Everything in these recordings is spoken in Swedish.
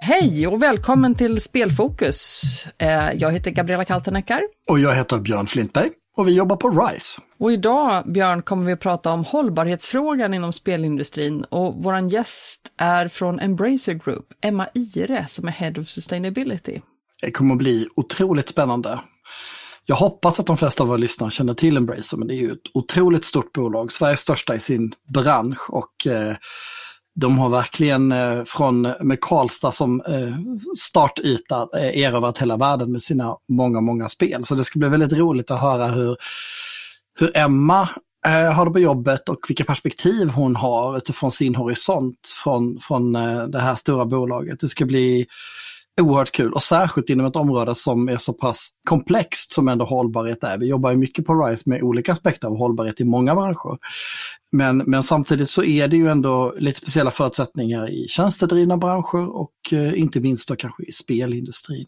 Hej och välkommen till Spelfokus. Eh, jag heter Gabriella Kalteneckar. Och jag heter Björn Flintberg och vi jobbar på RISE. Och idag, Björn, kommer vi att prata om hållbarhetsfrågan inom spelindustrin och vår gäst är från Embracer Group, Emma Ire, som är Head of Sustainability. Det kommer att bli otroligt spännande. Jag hoppas att de flesta av våra lyssnare känner till Embracer, men det är ju ett otroligt stort bolag, Sveriges största i sin bransch och eh, de har verkligen eh, från med Karlstad som eh, startyta eh, erövrat hela världen med sina många, många spel. Så det ska bli väldigt roligt att höra hur, hur Emma eh, har det på jobbet och vilka perspektiv hon har utifrån sin horisont från, från eh, det här stora bolaget. Det ska bli oerhört kul och särskilt inom ett område som är så pass komplext som ändå hållbarhet är. Vi jobbar ju mycket på RISE med olika aspekter av hållbarhet i många branscher. Men, men samtidigt så är det ju ändå lite speciella förutsättningar i tjänstedrivna branscher och eh, inte minst då kanske i spelindustrin.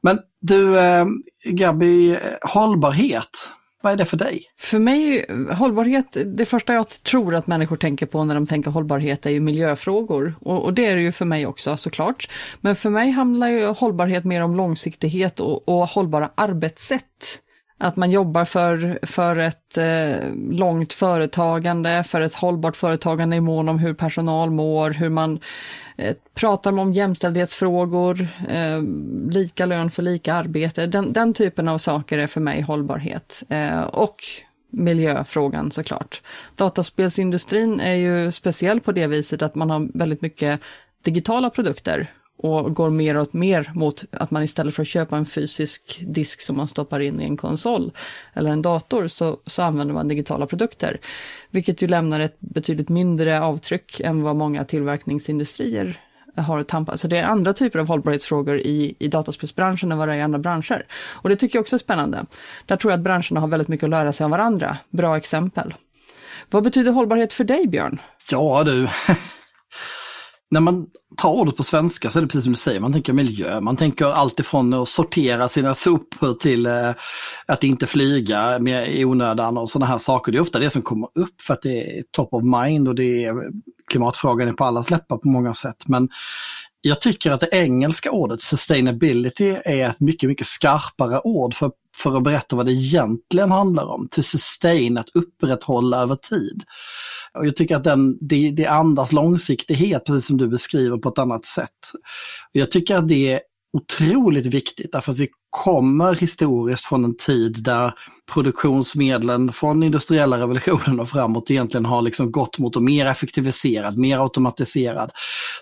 Men du eh, Gabi, eh, hållbarhet, vad är det för dig? För mig, hållbarhet, det första jag tror att människor tänker på när de tänker hållbarhet är ju miljöfrågor. Och, och det är det ju för mig också såklart. Men för mig handlar ju hållbarhet mer om långsiktighet och, och hållbara arbetssätt. Att man jobbar för, för ett eh, långt företagande, för ett hållbart företagande i mån om hur personal mår, hur man eh, pratar om jämställdhetsfrågor, eh, lika lön för lika arbete. Den, den typen av saker är för mig hållbarhet. Eh, och miljöfrågan såklart. Dataspelsindustrin är ju speciell på det viset att man har väldigt mycket digitala produkter och går mer och mer mot att man istället för att köpa en fysisk disk som man stoppar in i en konsol eller en dator så, så använder man digitala produkter. Vilket ju lämnar ett betydligt mindre avtryck än vad många tillverkningsindustrier har att tampa. Så det är andra typer av hållbarhetsfrågor i, i dataspelsbranschen än vad det är i andra branscher. Och det tycker jag också är spännande. Där tror jag att branscherna har väldigt mycket att lära sig av varandra. Bra exempel. Vad betyder hållbarhet för dig, Björn? Ja du, när man tar ordet på svenska så är det precis som du säger, man tänker miljö. Man tänker alltifrån att sortera sina sopor till eh, att inte flyga med, i onödan och sådana här saker. Det är ofta det som kommer upp för att det är top of mind och det är klimatfrågan är på allas läppar på många sätt. Men jag tycker att det engelska ordet sustainability är ett mycket, mycket skarpare ord för, för att berätta vad det egentligen handlar om. To sustain, att upprätthålla över tid. Och jag tycker att den, det, det andas långsiktighet, precis som du beskriver, på ett annat sätt. Jag tycker att det otroligt viktigt därför att vi kommer historiskt från en tid där produktionsmedlen från industriella revolutionen och framåt egentligen har liksom gått mot att mer effektiviserad, mer automatiserad,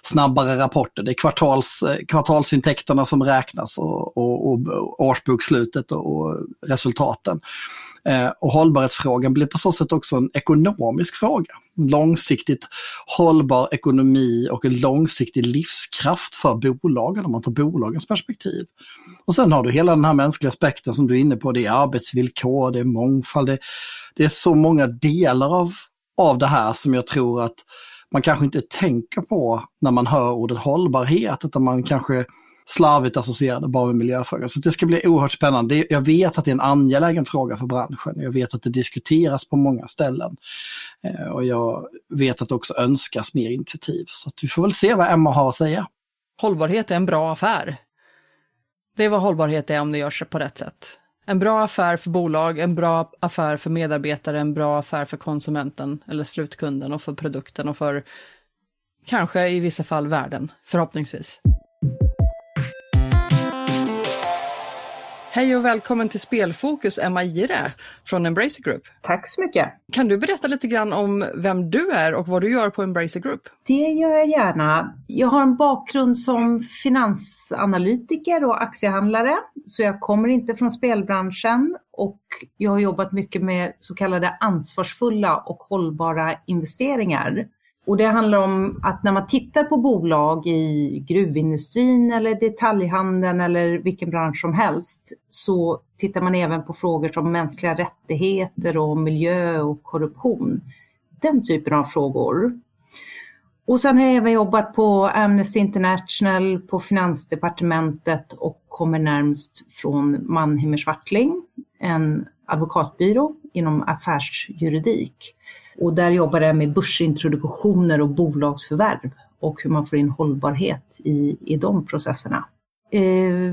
snabbare rapporter. Det är kvartals, eh, kvartalsintäkterna som räknas och, och, och årsbokslutet och, och resultaten. Eh, och hållbarhetsfrågan blir på så sätt också en ekonomisk fråga. Långsiktigt hållbar ekonomi och en långsiktig livskraft för bolagen om man tar bolagens perspektiv. Och sen har du hela den här mänskliga aspekten som du är inne på, det är arbetsvillkor, det är mångfald, det, det är så många delar av, av det här som jag tror att man kanske inte tänker på när man hör ordet hållbarhet, utan man kanske slarvigt associerade bara med miljöfrågor. Så det ska bli oerhört spännande. Jag vet att det är en angelägen fråga för branschen. Jag vet att det diskuteras på många ställen. Eh, och jag vet att det också önskas mer initiativ. Så vi får väl se vad Emma har att säga. Hållbarhet är en bra affär. Det är vad hållbarhet är om det görs på rätt sätt. En bra affär för bolag, en bra affär för medarbetare, en bra affär för konsumenten eller slutkunden och för produkten och för kanske i vissa fall världen, förhoppningsvis. Hej och välkommen till Spelfokus, Emma Ire från Embracer Group. Tack så mycket. Kan du berätta lite grann om vem du är och vad du gör på Embracer Group? Det gör jag gärna. Jag har en bakgrund som finansanalytiker och aktiehandlare, så jag kommer inte från spelbranschen och jag har jobbat mycket med så kallade ansvarsfulla och hållbara investeringar. Och det handlar om att när man tittar på bolag i gruvindustrin eller detaljhandeln eller vilken bransch som helst så tittar man även på frågor som mänskliga rättigheter och miljö och korruption. Den typen av frågor. Och sen har jag även jobbat på Amnesty International, på Finansdepartementet och kommer närmst från Mannheimer Swartling, en advokatbyrå inom affärsjuridik. Och där jobbar jag med börsintroduktioner och bolagsförvärv och hur man får in hållbarhet i, i de processerna. Eh,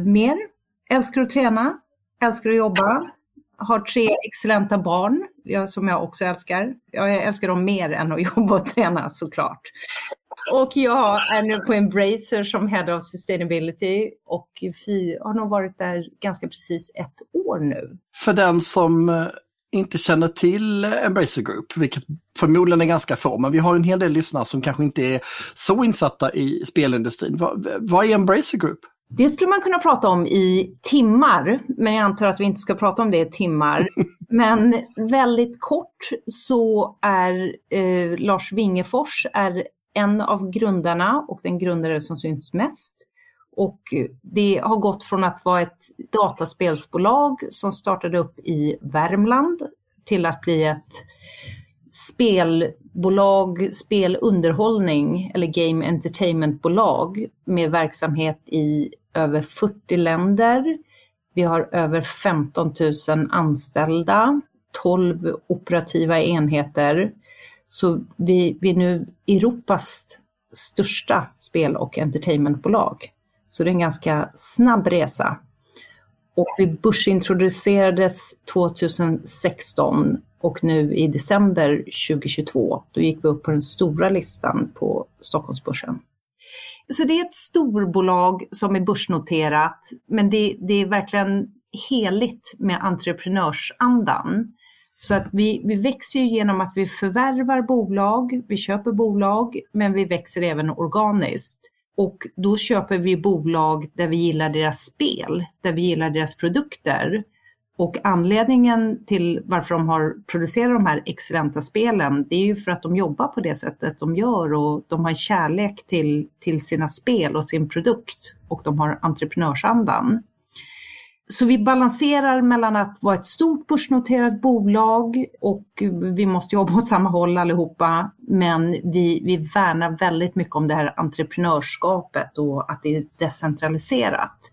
mer? Älskar att träna, älskar att jobba, har tre excellenta barn som jag också älskar. Jag älskar dem mer än att jobba och träna såklart. Och jag är nu på Embracer som Head of Sustainability och vi har nog varit där ganska precis ett år nu. För den som eh, inte känner till Embracer Group, vilket förmodligen är ganska få, men vi har en hel del lyssnare som kanske inte är så insatta i spelindustrin. Vad, vad är Embracer Group? Det skulle man kunna prata om i timmar, men jag antar att vi inte ska prata om det i timmar. Men väldigt kort så är eh, Lars Wingefors är en av grundarna och den grundare som syns mest. Och det har gått från att vara ett dataspelsbolag som startade upp i Värmland till att bli ett spelbolag, spelunderhållning eller game entertainmentbolag med verksamhet i över 40 länder. Vi har över 15 000 anställda, 12 operativa enheter. Så vi, vi är nu Europas största spel och entertainmentbolag. Så det är en ganska snabb resa. Och vi börsintroducerades 2016 och nu i december 2022, då gick vi upp på den stora listan på Stockholmsbörsen. Så det är ett storbolag som är börsnoterat, men det, det är verkligen heligt med entreprenörsandan. Så att vi, vi växer ju genom att vi förvärvar bolag, vi köper bolag, men vi växer även organiskt. Och då köper vi bolag där vi gillar deras spel, där vi gillar deras produkter. Och anledningen till varför de har producerat de här excellenta spelen, det är ju för att de jobbar på det sättet de gör och de har kärlek till, till sina spel och sin produkt och de har entreprenörsandan. Så vi balanserar mellan att vara ett stort börsnoterat bolag och vi måste jobba åt samma håll allihopa. Men vi, vi värnar väldigt mycket om det här entreprenörskapet och att det är decentraliserat.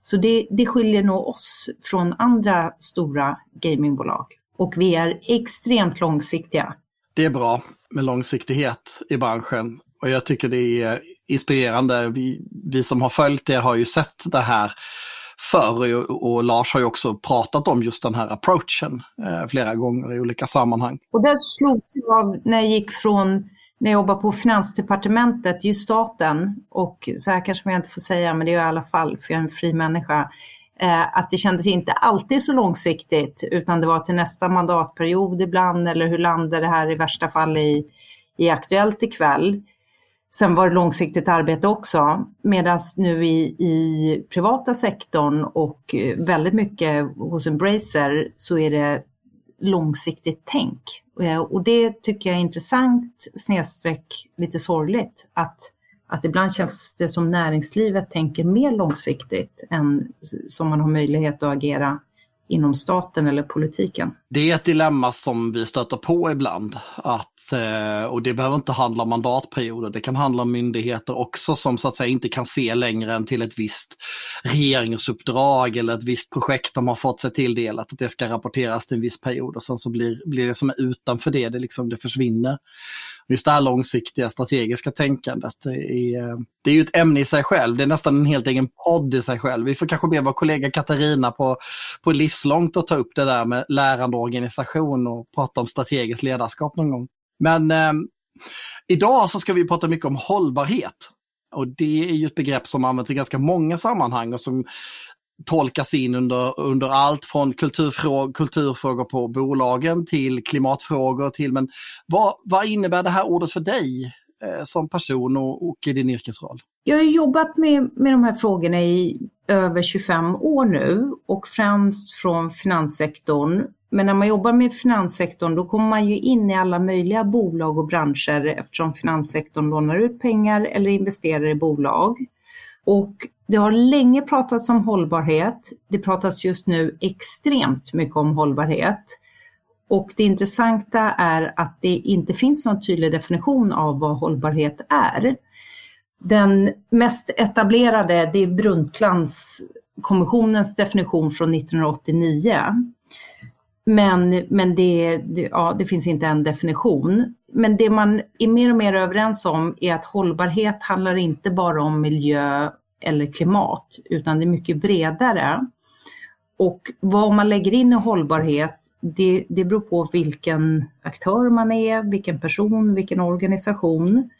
Så det, det skiljer nog oss från andra stora gamingbolag. Och vi är extremt långsiktiga. Det är bra med långsiktighet i branschen och jag tycker det är inspirerande. Vi, vi som har följt det har ju sett det här förr och Lars har ju också pratat om just den här approachen eh, flera gånger i olika sammanhang. Och det slogs jag av när jag gick från när jag jobbade på Finansdepartementet, ju staten, och så här kanske man inte får säga, men det är i alla fall, för jag är en fri människa, eh, att det kändes inte alltid så långsiktigt, utan det var till nästa mandatperiod ibland, eller hur landar det här i värsta fall i, i Aktuellt ikväll. Sen var det långsiktigt arbete också, medan nu i, i privata sektorn och eh, väldigt mycket hos Embracer så är det långsiktigt tänk. Eh, och det tycker jag är intressant, snedstreck lite sorgligt, att, att ibland känns det som näringslivet tänker mer långsiktigt än som man har möjlighet att agera inom staten eller politiken. Det är ett dilemma som vi stöter på ibland. Att, eh, och det behöver inte handla om mandatperioder, det kan handla om myndigheter också som så att säga inte kan se längre än till ett visst regeringsuppdrag eller ett visst projekt de har fått sig tilldelat, att det ska rapporteras till en viss period och sen så blir, blir det som är utanför det, det, liksom, det försvinner just det här långsiktiga strategiska tänkandet. Det är, det är ju ett ämne i sig själv, det är nästan en helt egen podd i sig själv. Vi får kanske be vår kollega Katarina på, på Livslångt att ta upp det där med lärande organisation och prata om strategiskt ledarskap någon gång. Men eh, idag så ska vi prata mycket om hållbarhet. Och det är ju ett begrepp som används i ganska många sammanhang och som tolkas in under, under allt från kulturfrågor, kulturfrågor på bolagen till klimatfrågor till, men vad, vad innebär det här ordet för dig eh, som person och, och i din yrkesroll? Jag har jobbat med, med de här frågorna i över 25 år nu och främst från finanssektorn. Men när man jobbar med finanssektorn då kommer man ju in i alla möjliga bolag och branscher eftersom finanssektorn lånar ut pengar eller investerar i bolag. Och det har länge pratats om hållbarhet. Det pratas just nu extremt mycket om hållbarhet. Och det intressanta är att det inte finns någon tydlig definition av vad hållbarhet är. Den mest etablerade, det är Brundtlandskommissionens definition från 1989. Men, men det, det, ja, det finns inte en definition. Men det man är mer och mer överens om är att hållbarhet handlar inte bara om miljö eller klimat, utan det är mycket bredare. Och vad man lägger in i hållbarhet, det, det beror på vilken aktör man är, vilken person, vilken organisation.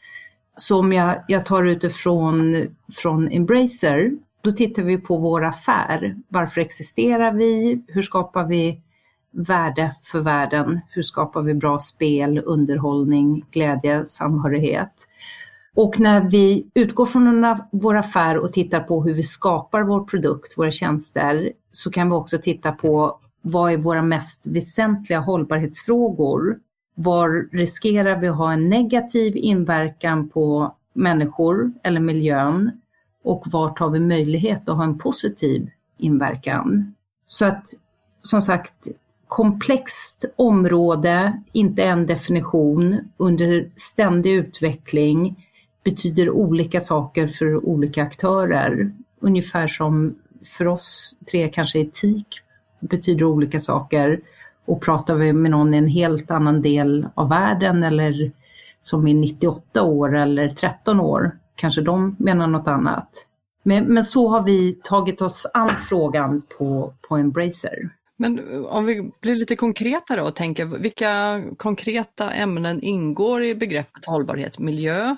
Som jag, jag tar utifrån från Embracer, då tittar vi på vår affär. Varför existerar vi? Hur skapar vi värde för världen? Hur skapar vi bra spel, underhållning, glädje, samhörighet? Och när vi utgår från vår affär och tittar på hur vi skapar vår produkt, våra tjänster, så kan vi också titta på vad är våra mest väsentliga hållbarhetsfrågor? Var riskerar vi att ha en negativ inverkan på människor eller miljön? Och vart har vi möjlighet att ha en positiv inverkan? Så att som sagt, komplext område, inte en definition, under ständig utveckling betyder olika saker för olika aktörer. Ungefär som för oss tre kanske etik betyder olika saker. Och pratar vi med någon i en helt annan del av världen eller som är 98 år eller 13 år, kanske de menar något annat. Men, men så har vi tagit oss an frågan på, på Embracer. Men om vi blir lite konkreta då och tänker, vilka konkreta ämnen ingår i begreppet hållbarhet? Miljö,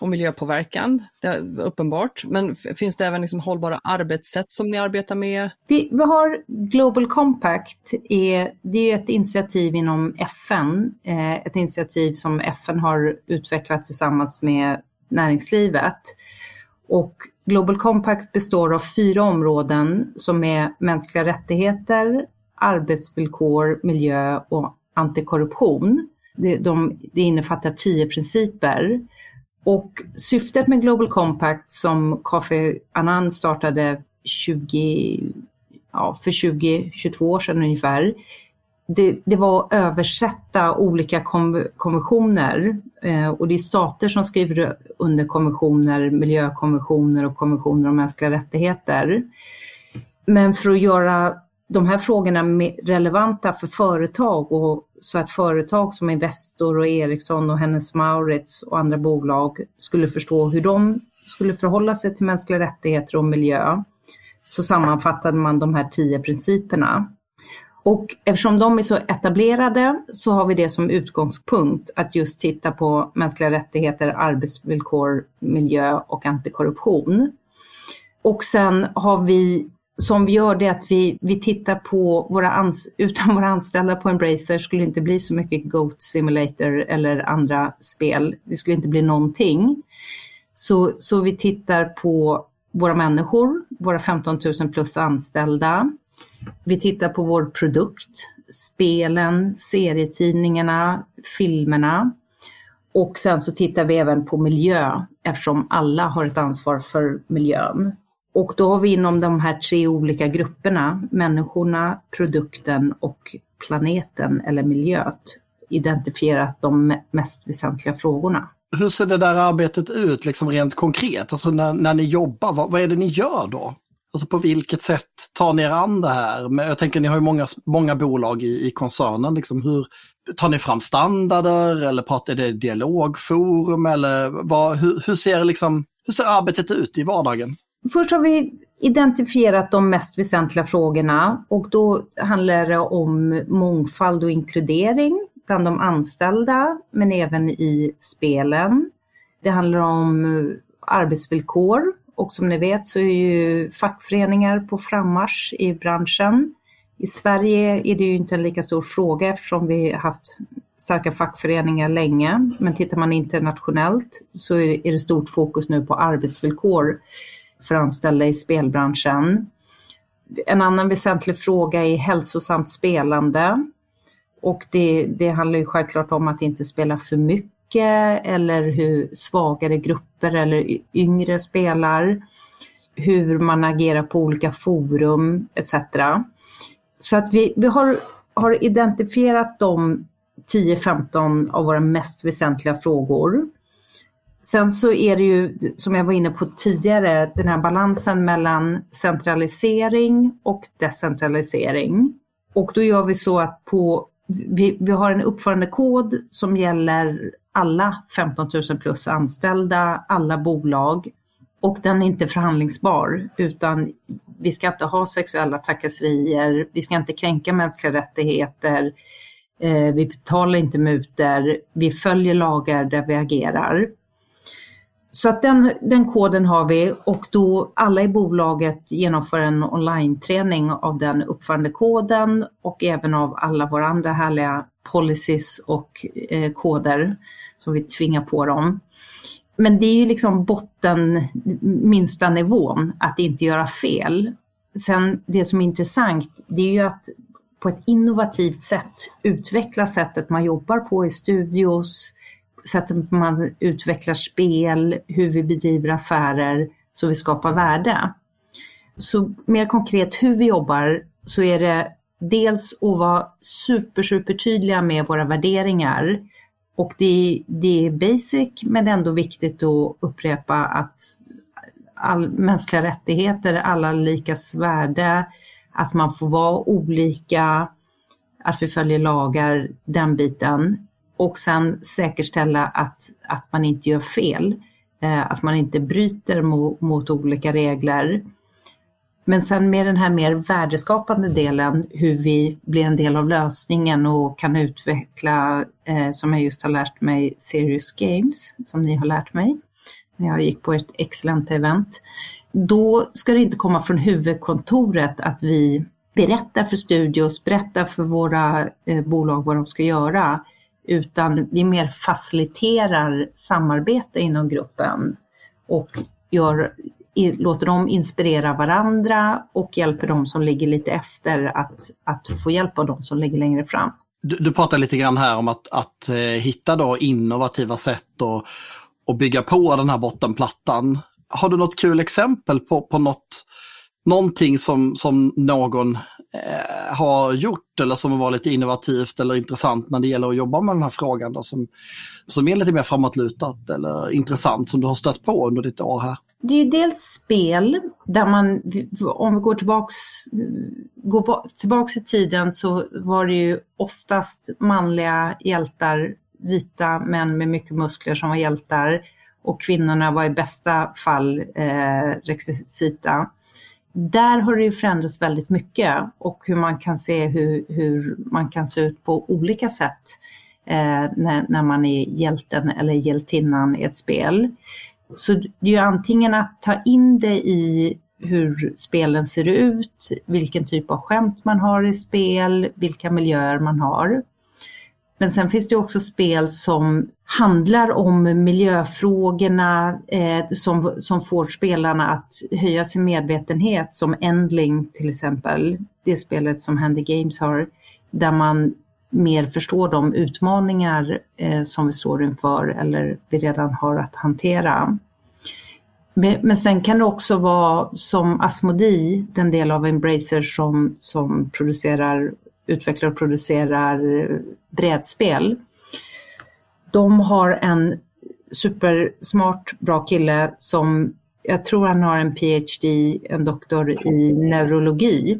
och miljöpåverkan, det är uppenbart. Men finns det även liksom hållbara arbetssätt som ni arbetar med? Vi, vi har Global Compact, är, det är ett initiativ inom FN, eh, ett initiativ som FN har utvecklat tillsammans med näringslivet. Och Global Compact består av fyra områden som är mänskliga rättigheter, arbetsvillkor, miljö och antikorruption. Det, de, det innefattar tio principer. Och syftet med Global Compact som Kofi Annan startade 20, ja, för 20-22 år sedan ungefär, det, det, var att översätta olika konventioner eh, och det är stater som skriver under konventioner, miljökonventioner och konventioner om mänskliga rättigheter. Men för att göra de här frågorna relevanta för företag och så att företag som Investor och Ericsson och Hennes Maurits och andra bolag skulle förstå hur de skulle förhålla sig till mänskliga rättigheter och miljö så sammanfattade man de här tio principerna. Och eftersom de är så etablerade så har vi det som utgångspunkt att just titta på mänskliga rättigheter, arbetsvillkor, miljö och antikorruption. Och sen har vi som vi gör det att vi, vi tittar på våra, ans utan våra anställda på Embracer skulle det inte bli så mycket Goat Simulator eller andra spel. Det skulle inte bli någonting. Så, så vi tittar på våra människor, våra 15 000 plus anställda. Vi tittar på vår produkt, spelen, serietidningarna, filmerna. Och sen så tittar vi även på miljö eftersom alla har ett ansvar för miljön. Och då har vi inom de här tre olika grupperna, människorna, produkten och planeten eller miljöet, identifierat de mest väsentliga frågorna. Hur ser det där arbetet ut liksom rent konkret? Alltså när, när ni jobbar, vad, vad är det ni gör då? Alltså på vilket sätt tar ni er an det här? Jag tänker ni har ju många, många bolag i, i koncernen. Liksom hur, tar ni fram standarder eller pratar, är det dialogforum? Eller vad, hur, hur, ser liksom, hur ser arbetet ut i vardagen? Först har vi identifierat de mest väsentliga frågorna och då handlar det om mångfald och inkludering bland de anställda men även i spelen. Det handlar om arbetsvillkor och som ni vet så är ju fackföreningar på frammarsch i branschen. I Sverige är det ju inte en lika stor fråga eftersom vi haft starka fackföreningar länge. Men tittar man internationellt så är det stort fokus nu på arbetsvillkor för anställda i spelbranschen. En annan väsentlig fråga är hälsosamt spelande. Och det, det handlar ju självklart om att inte spela för mycket eller hur svagare grupper eller yngre spelar. Hur man agerar på olika forum etc. Så att vi, vi har har identifierat de 10-15 av våra mest väsentliga frågor. Sen så är det ju, som jag var inne på tidigare, den här balansen mellan centralisering och decentralisering. Och då gör vi så att på, vi, vi har en uppförandekod som gäller alla 15 000 plus anställda, alla bolag. Och den är inte förhandlingsbar utan vi ska inte ha sexuella trakasserier, vi ska inte kränka mänskliga rättigheter, eh, vi betalar inte mutor, vi följer lagar där vi agerar. Så att den, den koden har vi och då alla i bolaget genomför en online-träning av den uppförandekoden och även av alla våra andra härliga policies och eh, koder som vi tvingar på dem. Men det är ju liksom botten, minsta nivån, att inte göra fel. Sen det som är intressant, det är ju att på ett innovativt sätt utveckla sättet man jobbar på i studios, sättet man utvecklar spel, hur vi bedriver affärer så vi skapar värde. Så mer konkret hur vi jobbar så är det dels att vara super, super tydliga med våra värderingar. Och det, det är basic men ändå viktigt att upprepa att all mänskliga rättigheter, alla likas värde, att man får vara olika, att vi följer lagar, den biten och sen säkerställa att, att man inte gör fel, eh, att man inte bryter mot, mot olika regler. Men sen med den här mer värdeskapande delen, hur vi blir en del av lösningen och kan utveckla, eh, som jag just har lärt mig, Serious Games, som ni har lärt mig när jag gick på ett excellent event. Då ska det inte komma från huvudkontoret att vi berättar för studios, berättar för våra eh, bolag vad de ska göra, utan vi mer faciliterar samarbete inom gruppen och gör, låter dem inspirera varandra och hjälper dem som ligger lite efter att, att få hjälp av dem som ligger längre fram. Du, du pratar lite grann här om att, att eh, hitta då innovativa sätt och, och bygga på den här bottenplattan. Har du något kul exempel på, på något någonting som, som någon eh, har gjort eller som var lite innovativt eller intressant när det gäller att jobba med den här frågan då, som, som är lite mer framåtlutat eller intressant som du har stött på under ditt år här? Det är ju dels spel där man, om vi går tillbaks, går tillbaks i tiden så var det ju oftast manliga hjältar, vita män med mycket muskler som var hjältar och kvinnorna var i bästa fall eh, rekvisita där har det ju förändrats väldigt mycket och hur man kan se hur, hur man kan se ut på olika sätt eh, när, när man är hjälten eller hjältinnan i ett spel. Så det är ju antingen att ta in det i hur spelen ser ut, vilken typ av skämt man har i spel, vilka miljöer man har. Men sen finns det också spel som handlar om miljöfrågorna eh, som, som får spelarna att höja sin medvetenhet som Endling till exempel. Det spelet som Handy Games har där man mer förstår de utmaningar eh, som vi står inför eller vi redan har att hantera. Men, men sen kan det också vara som Asmodee, den del av Embracer som, som producerar, utvecklar och producerar brädspel de har en supersmart, bra kille som jag tror han har en PhD, en doktor i neurologi,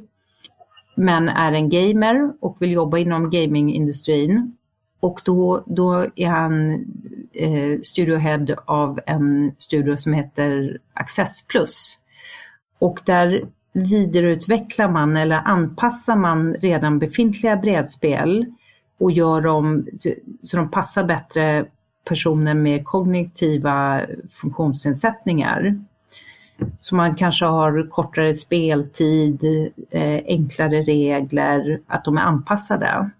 men är en gamer och vill jobba inom gamingindustrin. Och då, då är han eh, studiohead av en studio som heter Access Plus. Och där vidareutvecklar man eller anpassar man redan befintliga brädspel och gör dem så de passar bättre personer med kognitiva funktionsnedsättningar. Så man kanske har kortare speltid, eh, enklare regler, att de är anpassade.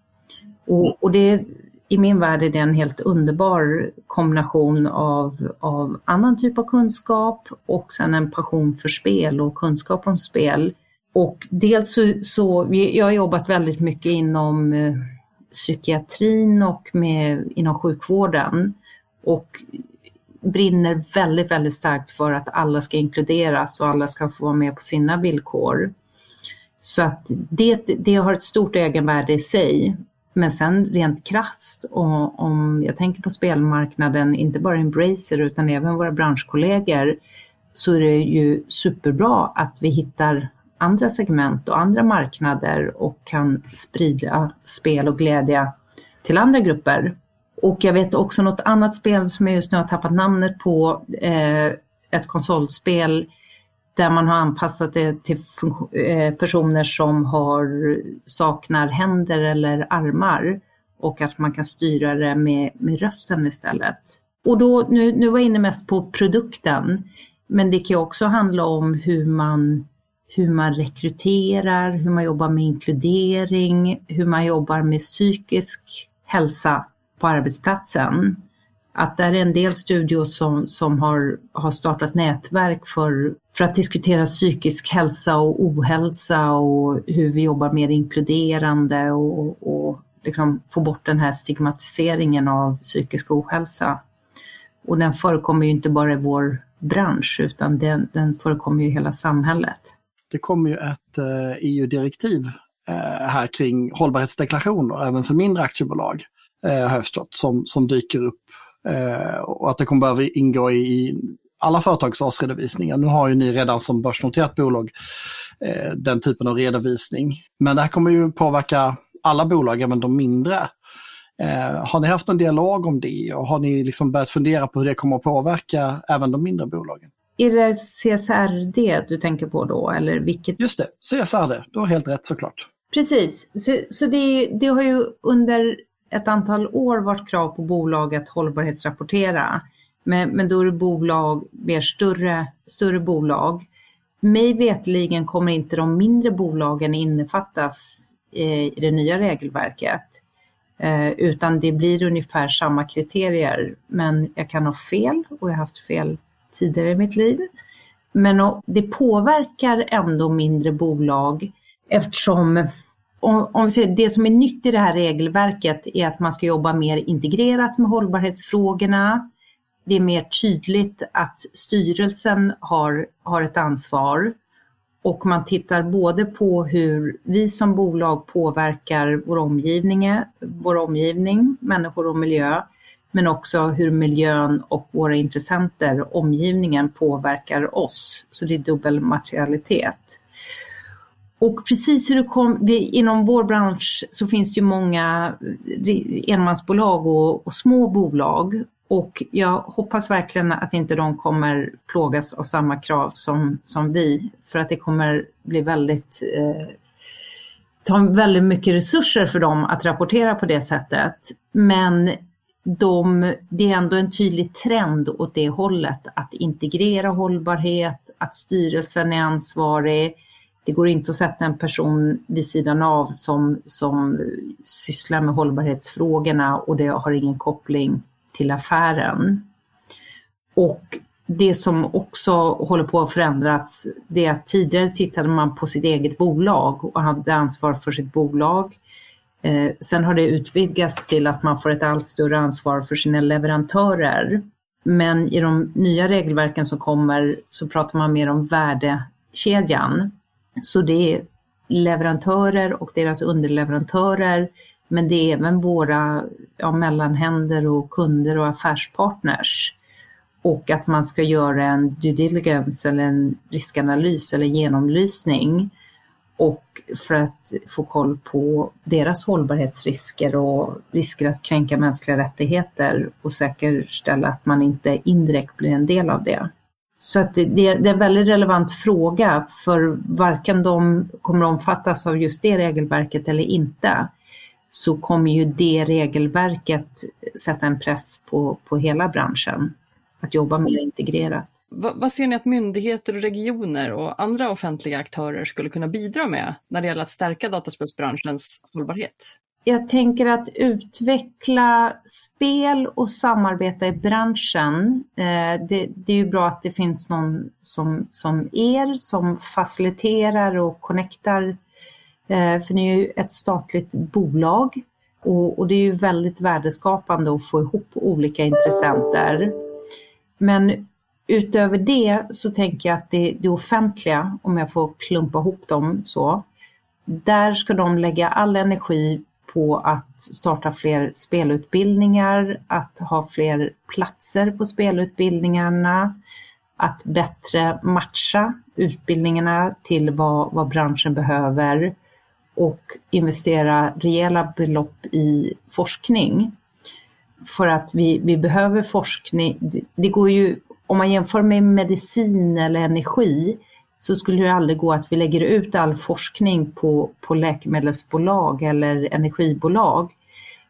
Och, och det, i min värld är det en helt underbar kombination av, av annan typ av kunskap och sen en passion för spel och kunskap om spel. Och dels så, så jag har jobbat väldigt mycket inom eh, psykiatrin och med, inom sjukvården och brinner väldigt, väldigt starkt för att alla ska inkluderas och alla ska få vara med på sina villkor. Så att det, det har ett stort egenvärde i sig. Men sen rent krasst, och om jag tänker på spelmarknaden, inte bara Embracer utan även våra branschkollegor, så är det ju superbra att vi hittar andra segment och andra marknader och kan sprida spel och glädje till andra grupper. Och jag vet också något annat spel som jag just nu har tappat namnet på, eh, ett konsolspel där man har anpassat det till eh, personer som har, saknar händer eller armar och att man kan styra det med, med rösten istället. Och då, nu, nu var jag inne mest på produkten, men det kan också handla om hur man, hur man rekryterar, hur man jobbar med inkludering, hur man jobbar med psykisk hälsa på arbetsplatsen. Att det är en del studios som, som har, har startat nätverk för, för att diskutera psykisk hälsa och ohälsa och hur vi jobbar mer inkluderande och, och liksom få bort den här stigmatiseringen av psykisk ohälsa. Och den förekommer ju inte bara i vår bransch utan den, den förekommer ju i hela samhället. Det kommer ju ett eh, e EU-direktiv eh, här kring hållbarhetsdeklarationer även för mindre aktiebolag eh, har jag förstått, som, som dyker upp. Eh, och att det kommer behöva ingå i, alla företags årsredovisningar. Nu har ju ni redan som börsnoterat bolag eh, den typen av redovisning. Men det här kommer ju påverka alla bolag, även de mindre. Eh, har ni haft en dialog om det och har ni liksom börjat fundera på hur det kommer att påverka även de mindre bolagen? Är det CSRD du tänker på då eller vilket? Just det, CSRD, du har helt rätt såklart. Precis, så, så det, det, har ju under ett antal år varit krav på bolag att hållbarhetsrapportera. Men, men då är det bolag, mer större, större bolag. Mig vetligen kommer inte de mindre bolagen innefattas eh, i det nya regelverket. Eh, utan det blir ungefär samma kriterier. Men jag kan ha fel och jag har haft fel tidigare i mitt liv. Men det påverkar ändå mindre bolag eftersom om, om vi ser, det som är nytt i det här regelverket är att man ska jobba mer integrerat med hållbarhetsfrågorna. Det är mer tydligt att styrelsen har, har ett ansvar och man tittar både på hur vi som bolag påverkar vår omgivning, vår omgivning, människor och miljö, men också hur miljön och våra intressenter, omgivningen, påverkar oss. Så det är dubbel materialitet. Och precis hur det kom, vi, inom vår bransch så finns det ju många eh, enmansbolag och, och små bolag. Och jag hoppas verkligen att inte de kommer plågas av samma krav som, som vi, för att det kommer bli väldigt eh, ta väldigt mycket resurser för dem att rapportera på det sättet. Men de, det är ändå en tydlig trend åt det hållet, att integrera hållbarhet, att styrelsen är ansvarig, det går inte att sätta en person vid sidan av som, som sysslar med hållbarhetsfrågorna och det har ingen koppling till affären. Och det som också håller på att förändras, det är att tidigare tittade man på sitt eget bolag och hade ansvar för sitt bolag. Eh, sen har det utvidgats till att man får ett allt större ansvar för sina leverantörer. Men i de nya regelverken som kommer så pratar man mer om värdekedjan. Så det är leverantörer och deras underleverantörer, men det är även våra ja, mellanhänder och kunder och affärspartners. Och att man ska göra en due diligence eller en riskanalys eller genomlysning och för att få koll på deras hållbarhetsrisker och risker att kränka mänskliga rättigheter och säkerställa att man inte indirekt blir en del av det. Så att det, det, är en väldigt relevant fråga för varken de kommer omfattas av just det regelverket eller inte så kommer ju det regelverket sätta en press på, på hela branschen att jobba mer integrerat. Vad, vad ser ni att myndigheter, regioner och andra offentliga aktörer skulle kunna bidra med när det gäller att stärka dataspelsbranschens hållbarhet? Jag tänker att utveckla spel och samarbeta i branschen. Eh, det, det, är ju bra att det finns någon som, som er som faciliterar och connectar. Eh, för ni är ju ett statligt bolag och, och det är ju väldigt värdeskapande att få ihop olika intressenter. Men utöver det så tänker jag att det, det offentliga, om jag får klumpa ihop dem så, där ska de lägga all energi på att starta fler spelutbildningar, att ha fler platser på spelutbildningarna, att bättre matcha utbildningarna till vad, vad branschen behöver och investera rejäla belopp i forskning. För att vi, vi behöver forskning. Det går ju, om man jämför med medicin eller energi, så skulle det aldrig gå att vi lägger ut all forskning på, på läkemedelsbolag eller energibolag.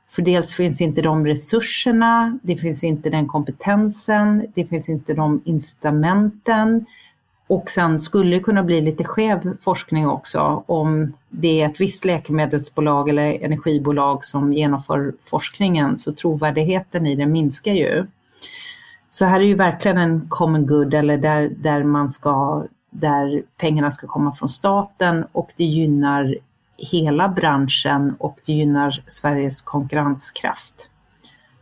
För dels finns inte de resurserna, det finns inte den kompetensen, det finns inte de incitamenten. Och sen skulle det kunna bli lite skev forskning också om det är ett visst läkemedelsbolag eller energibolag som genomför forskningen så trovärdigheten i det minskar ju. Så här är ju verkligen en common good eller där, där man ska där pengarna ska komma från staten och det gynnar hela branschen och det gynnar Sveriges konkurrenskraft.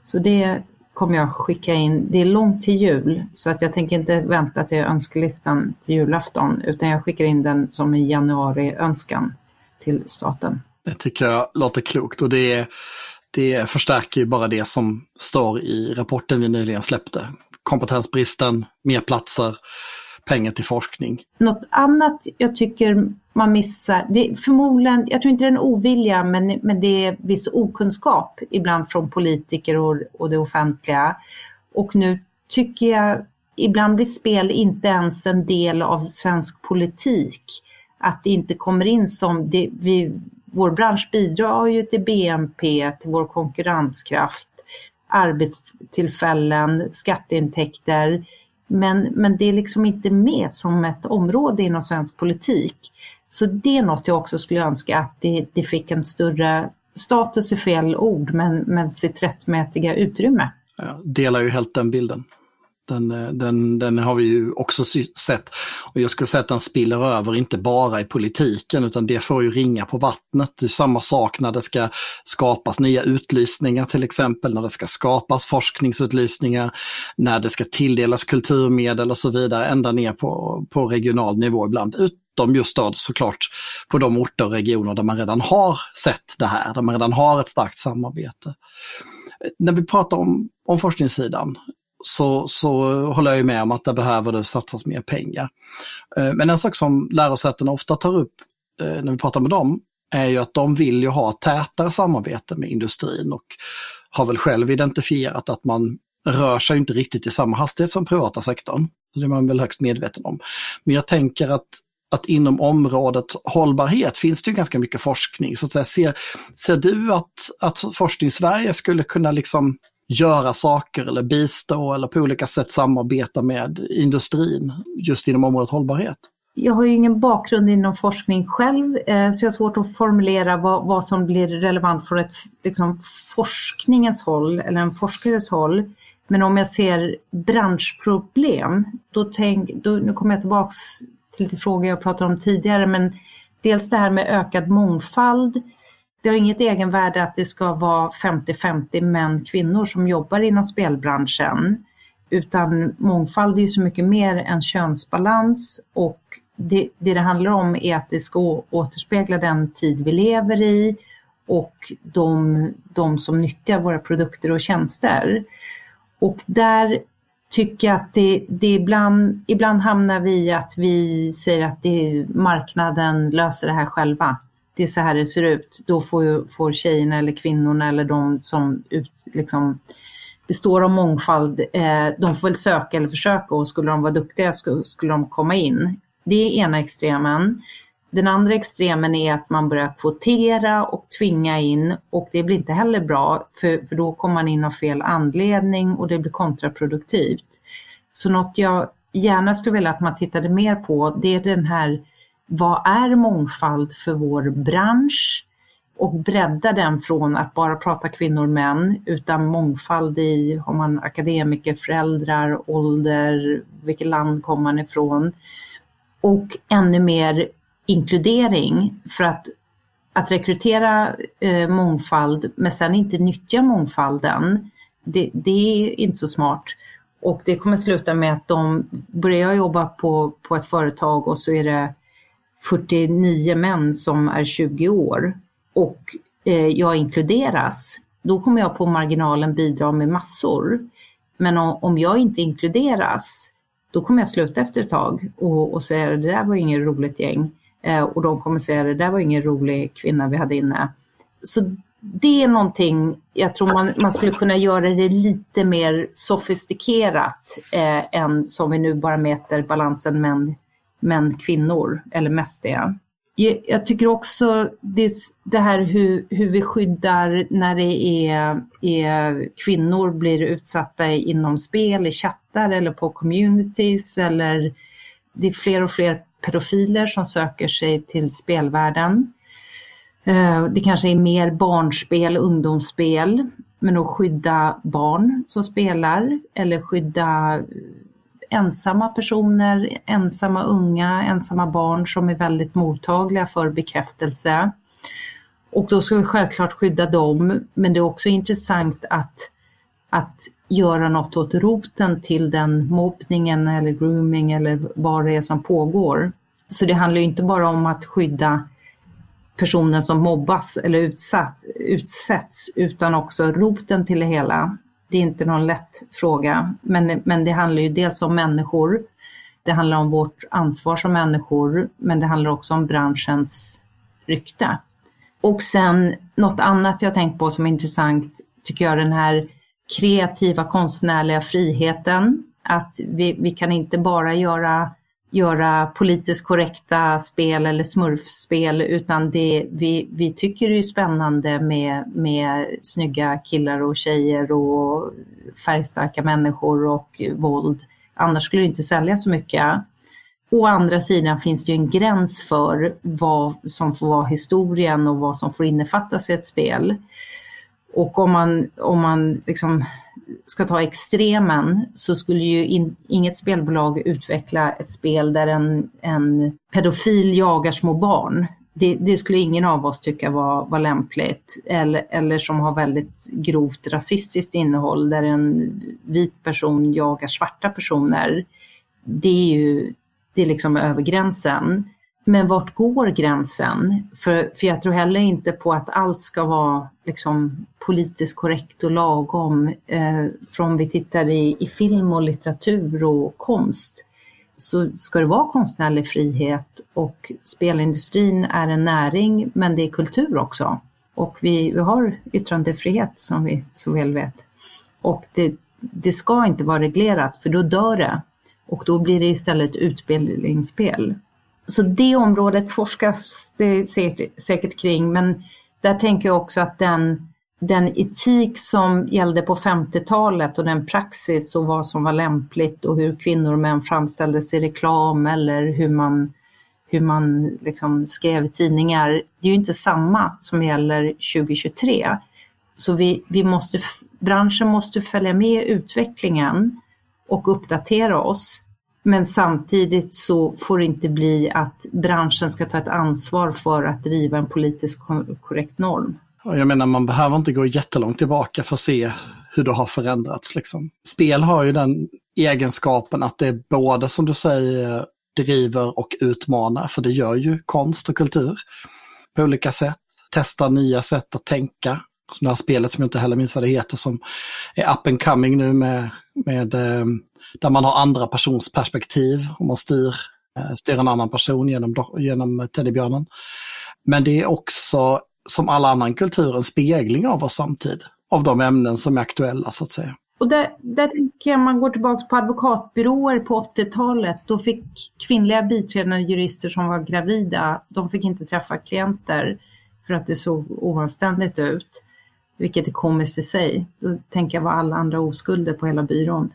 Så det kommer jag skicka in. Det är långt till jul så att jag tänker inte vänta till önskelistan till julafton utan jag skickar in den som en januari-önskan till staten. Det tycker jag låter klokt och det, det förstärker ju bara det som står i rapporten vi nyligen släppte. Kompetensbristen, mer platser, pengar till forskning. Något annat jag tycker man missar, det är förmodligen, jag tror inte det är en ovilja, men, men det är viss okunskap ibland från politiker och, och det offentliga. Och nu tycker jag, ibland blir spel inte ens en del av svensk politik. Att det inte kommer in som, det, vi, vår bransch bidrar ju till BNP, till vår konkurrenskraft, arbetstillfällen, skatteintäkter men, men det är liksom inte med som ett område inom svensk politik. Så det är något jag också skulle önska att det, det fick en större status i fel ord, men, men sitt rättmätiga utrymme. Jag delar ju helt den bilden. Den, den, den har vi ju också sett. Och jag skulle säga att den spiller över inte bara i politiken utan det får ju ringa på vattnet. Det är samma sak när det ska skapas nya utlysningar till exempel, när det ska skapas forskningsutlysningar, när det ska tilldelas kulturmedel och så vidare, ända ner på, på regional nivå ibland. Utom just då såklart på de orter och regioner där man redan har sett det här, där man redan har ett starkt samarbete när vi pratar om, om forskningssidan, så, så håller jag med om att det behöver det satsas mer pengar. Eh, men en sak som lärosätena ofta tar upp eh, när vi pratar med dem är ju att de vill ju ha tätare samarbete med industrin och har väl själv identifierat att man rör sig inte riktigt i samma hastighet som privata sektorn. Det är man väl högst medveten om. Men jag tänker att att inom området hållbarhet finns det ju ganska mycket forskning. Så att säga, ser, ser du att, att Forskning Sverige skulle kunna liksom göra saker eller bistå eller på olika sätt samarbeta med industrin just inom området hållbarhet? Jag har ju ingen bakgrund inom forskning själv eh, så jag har svårt att formulera vad, vad som blir relevant från ett liksom, forskningens håll eller en forskares håll. Men om jag ser branschproblem, då tänk, då, nu kommer jag tillbaks till lite frågor jag pratade om tidigare, men dels det här med ökad mångfald, det har inget egenvärde att det ska vara 50-50 män kvinnor som jobbar inom spelbranschen. Utan mångfald är ju så mycket mer än könsbalans och det, det det handlar om är att det ska återspegla den tid vi lever i och de, de som nyttjar våra produkter och tjänster. Och där tycker jag att det, det ibland, ibland hamnar vi i att vi säger att det, marknaden löser det här själva det är så här det ser ut. Då får, får tjejerna eller kvinnorna eller de som ut, liksom, består av mångfald, eh, de får väl söka eller försöka och skulle de vara duktiga skulle, skulle de komma in. Det är ena extremen. Den andra extremen är att man börjar kvotera och tvinga in och det blir inte heller bra för, för då kommer man in av fel anledning och det blir kontraproduktivt. Så något jag gärna skulle vilja att man tittade mer på det är den här vad är mångfald för vår bransch? Och bredda den från att bara prata kvinnor och män utan mångfald i, om man akademiker, föräldrar, ålder, vilket land kommer man ifrån? Och ännu mer inkludering för att att rekrytera eh, mångfald men sen inte nyttja mångfalden, det, det, är inte så smart. Och det kommer sluta med att de börjar jobba på, på ett företag och så är det 49 män som är 20 år och eh, jag inkluderas, då kommer jag på marginalen bidra med massor. Men om jag inte inkluderas, då kommer jag sluta efter ett tag och, och säga det där var inget roligt gäng. Eh, och de kommer säga det där var ingen rolig kvinna vi hade inne. Så det är någonting, jag tror man, man skulle kunna göra det lite mer sofistikerat eh, än som vi nu bara mäter balansen män, män kvinnor, eller mest det. Jag tycker också det, här hur, hur vi skyddar när det är, är kvinnor blir utsatta inom spel, i chattar eller på communities eller det är fler och fler pedofiler som söker sig till spelvärlden. Eh, det kanske är mer barnspel, ungdomsspel, men att skydda barn som spelar eller skydda ensamma personer, ensamma unga, ensamma barn som är väldigt mottagliga för bekräftelse. Och då ska vi självklart skydda dem, men det är också intressant att, att göra något åt roten till den mobbningen eller grooming eller vad det är som pågår. Så det handlar inte bara om att skydda personen som mobbas eller utsatt, utsätts utan också roten till det hela. Det är inte någon lätt fråga, men, men det handlar ju dels om människor, det handlar om vårt ansvar som människor, men det handlar också om branschens rykte. Och sen något annat jag tänkt på som är intressant tycker jag den här kreativa konstnärliga friheten. Att vi, vi kan inte bara göra göra politiskt korrekta spel eller smurfspel utan det, vi, vi tycker det är spännande med, med snygga killar och tjejer och färgstarka människor och våld. Annars skulle det inte sälja så mycket. Å andra sidan finns det ju en gräns för vad som får vara historien och vad som får innefattas i ett spel. Och om man, om man liksom ska ta extremen så skulle ju in, inget spelbolag utveckla ett spel där en, en pedofil jagar små barn. Det, det, skulle ingen av oss tycka var, var lämpligt. Eller, eller som har väldigt grovt rasistiskt innehåll där en vit person jagar svarta personer. Det är ju det är liksom över gränsen. Men vart går gränsen? För, för jag tror heller inte på att allt ska vara liksom politiskt korrekt och lagom. Eh, för om vi tittar i, i film och litteratur och konst så ska det vara konstnärlig frihet och spelindustrin är en näring men det är kultur också. Och vi, vi har yttrandefrihet som vi så väl vet. Och det, det ska inte vara reglerat för då dör det och då blir det istället utbildningsspel. Så det området forskas det säkert, säkert kring men där tänker jag också att den, den etik som gällde på 50-talet och den praxis och vad som var lämpligt och hur kvinnor och män framställdes i reklam eller hur man, hur man liksom skrev tidningar, det är ju inte samma som gäller 2023. Så vi, vi måste, branschen måste följa med utvecklingen och uppdatera oss. Men samtidigt så får det inte bli att branschen ska ta ett ansvar för att driva en politiskt korrekt norm. Jag menar man behöver inte gå jättelångt tillbaka för att se hur det har förändrats. Liksom. Spel har ju den egenskapen att det är både som du säger driver och utmanar, för det gör ju konst och kultur på olika sätt. Testar nya sätt att tänka. Som det här spelet som jag inte heller minns vad det heter som är up and coming nu med, med eh, där man har andra persons perspektiv och man styr, eh, styr en annan person genom, genom teddybjörnen. Men det är också som all annan kultur en spegling av vår samtid, av de ämnen som är aktuella så att säga. Och där, där tänker jag, man går tillbaka på advokatbyråer på 80-talet, då fick kvinnliga biträdande jurister som var gravida, de fick inte träffa klienter för att det såg oanständigt ut, vilket är komiskt i sig. Då tänker jag var alla andra oskulder på hela byrån.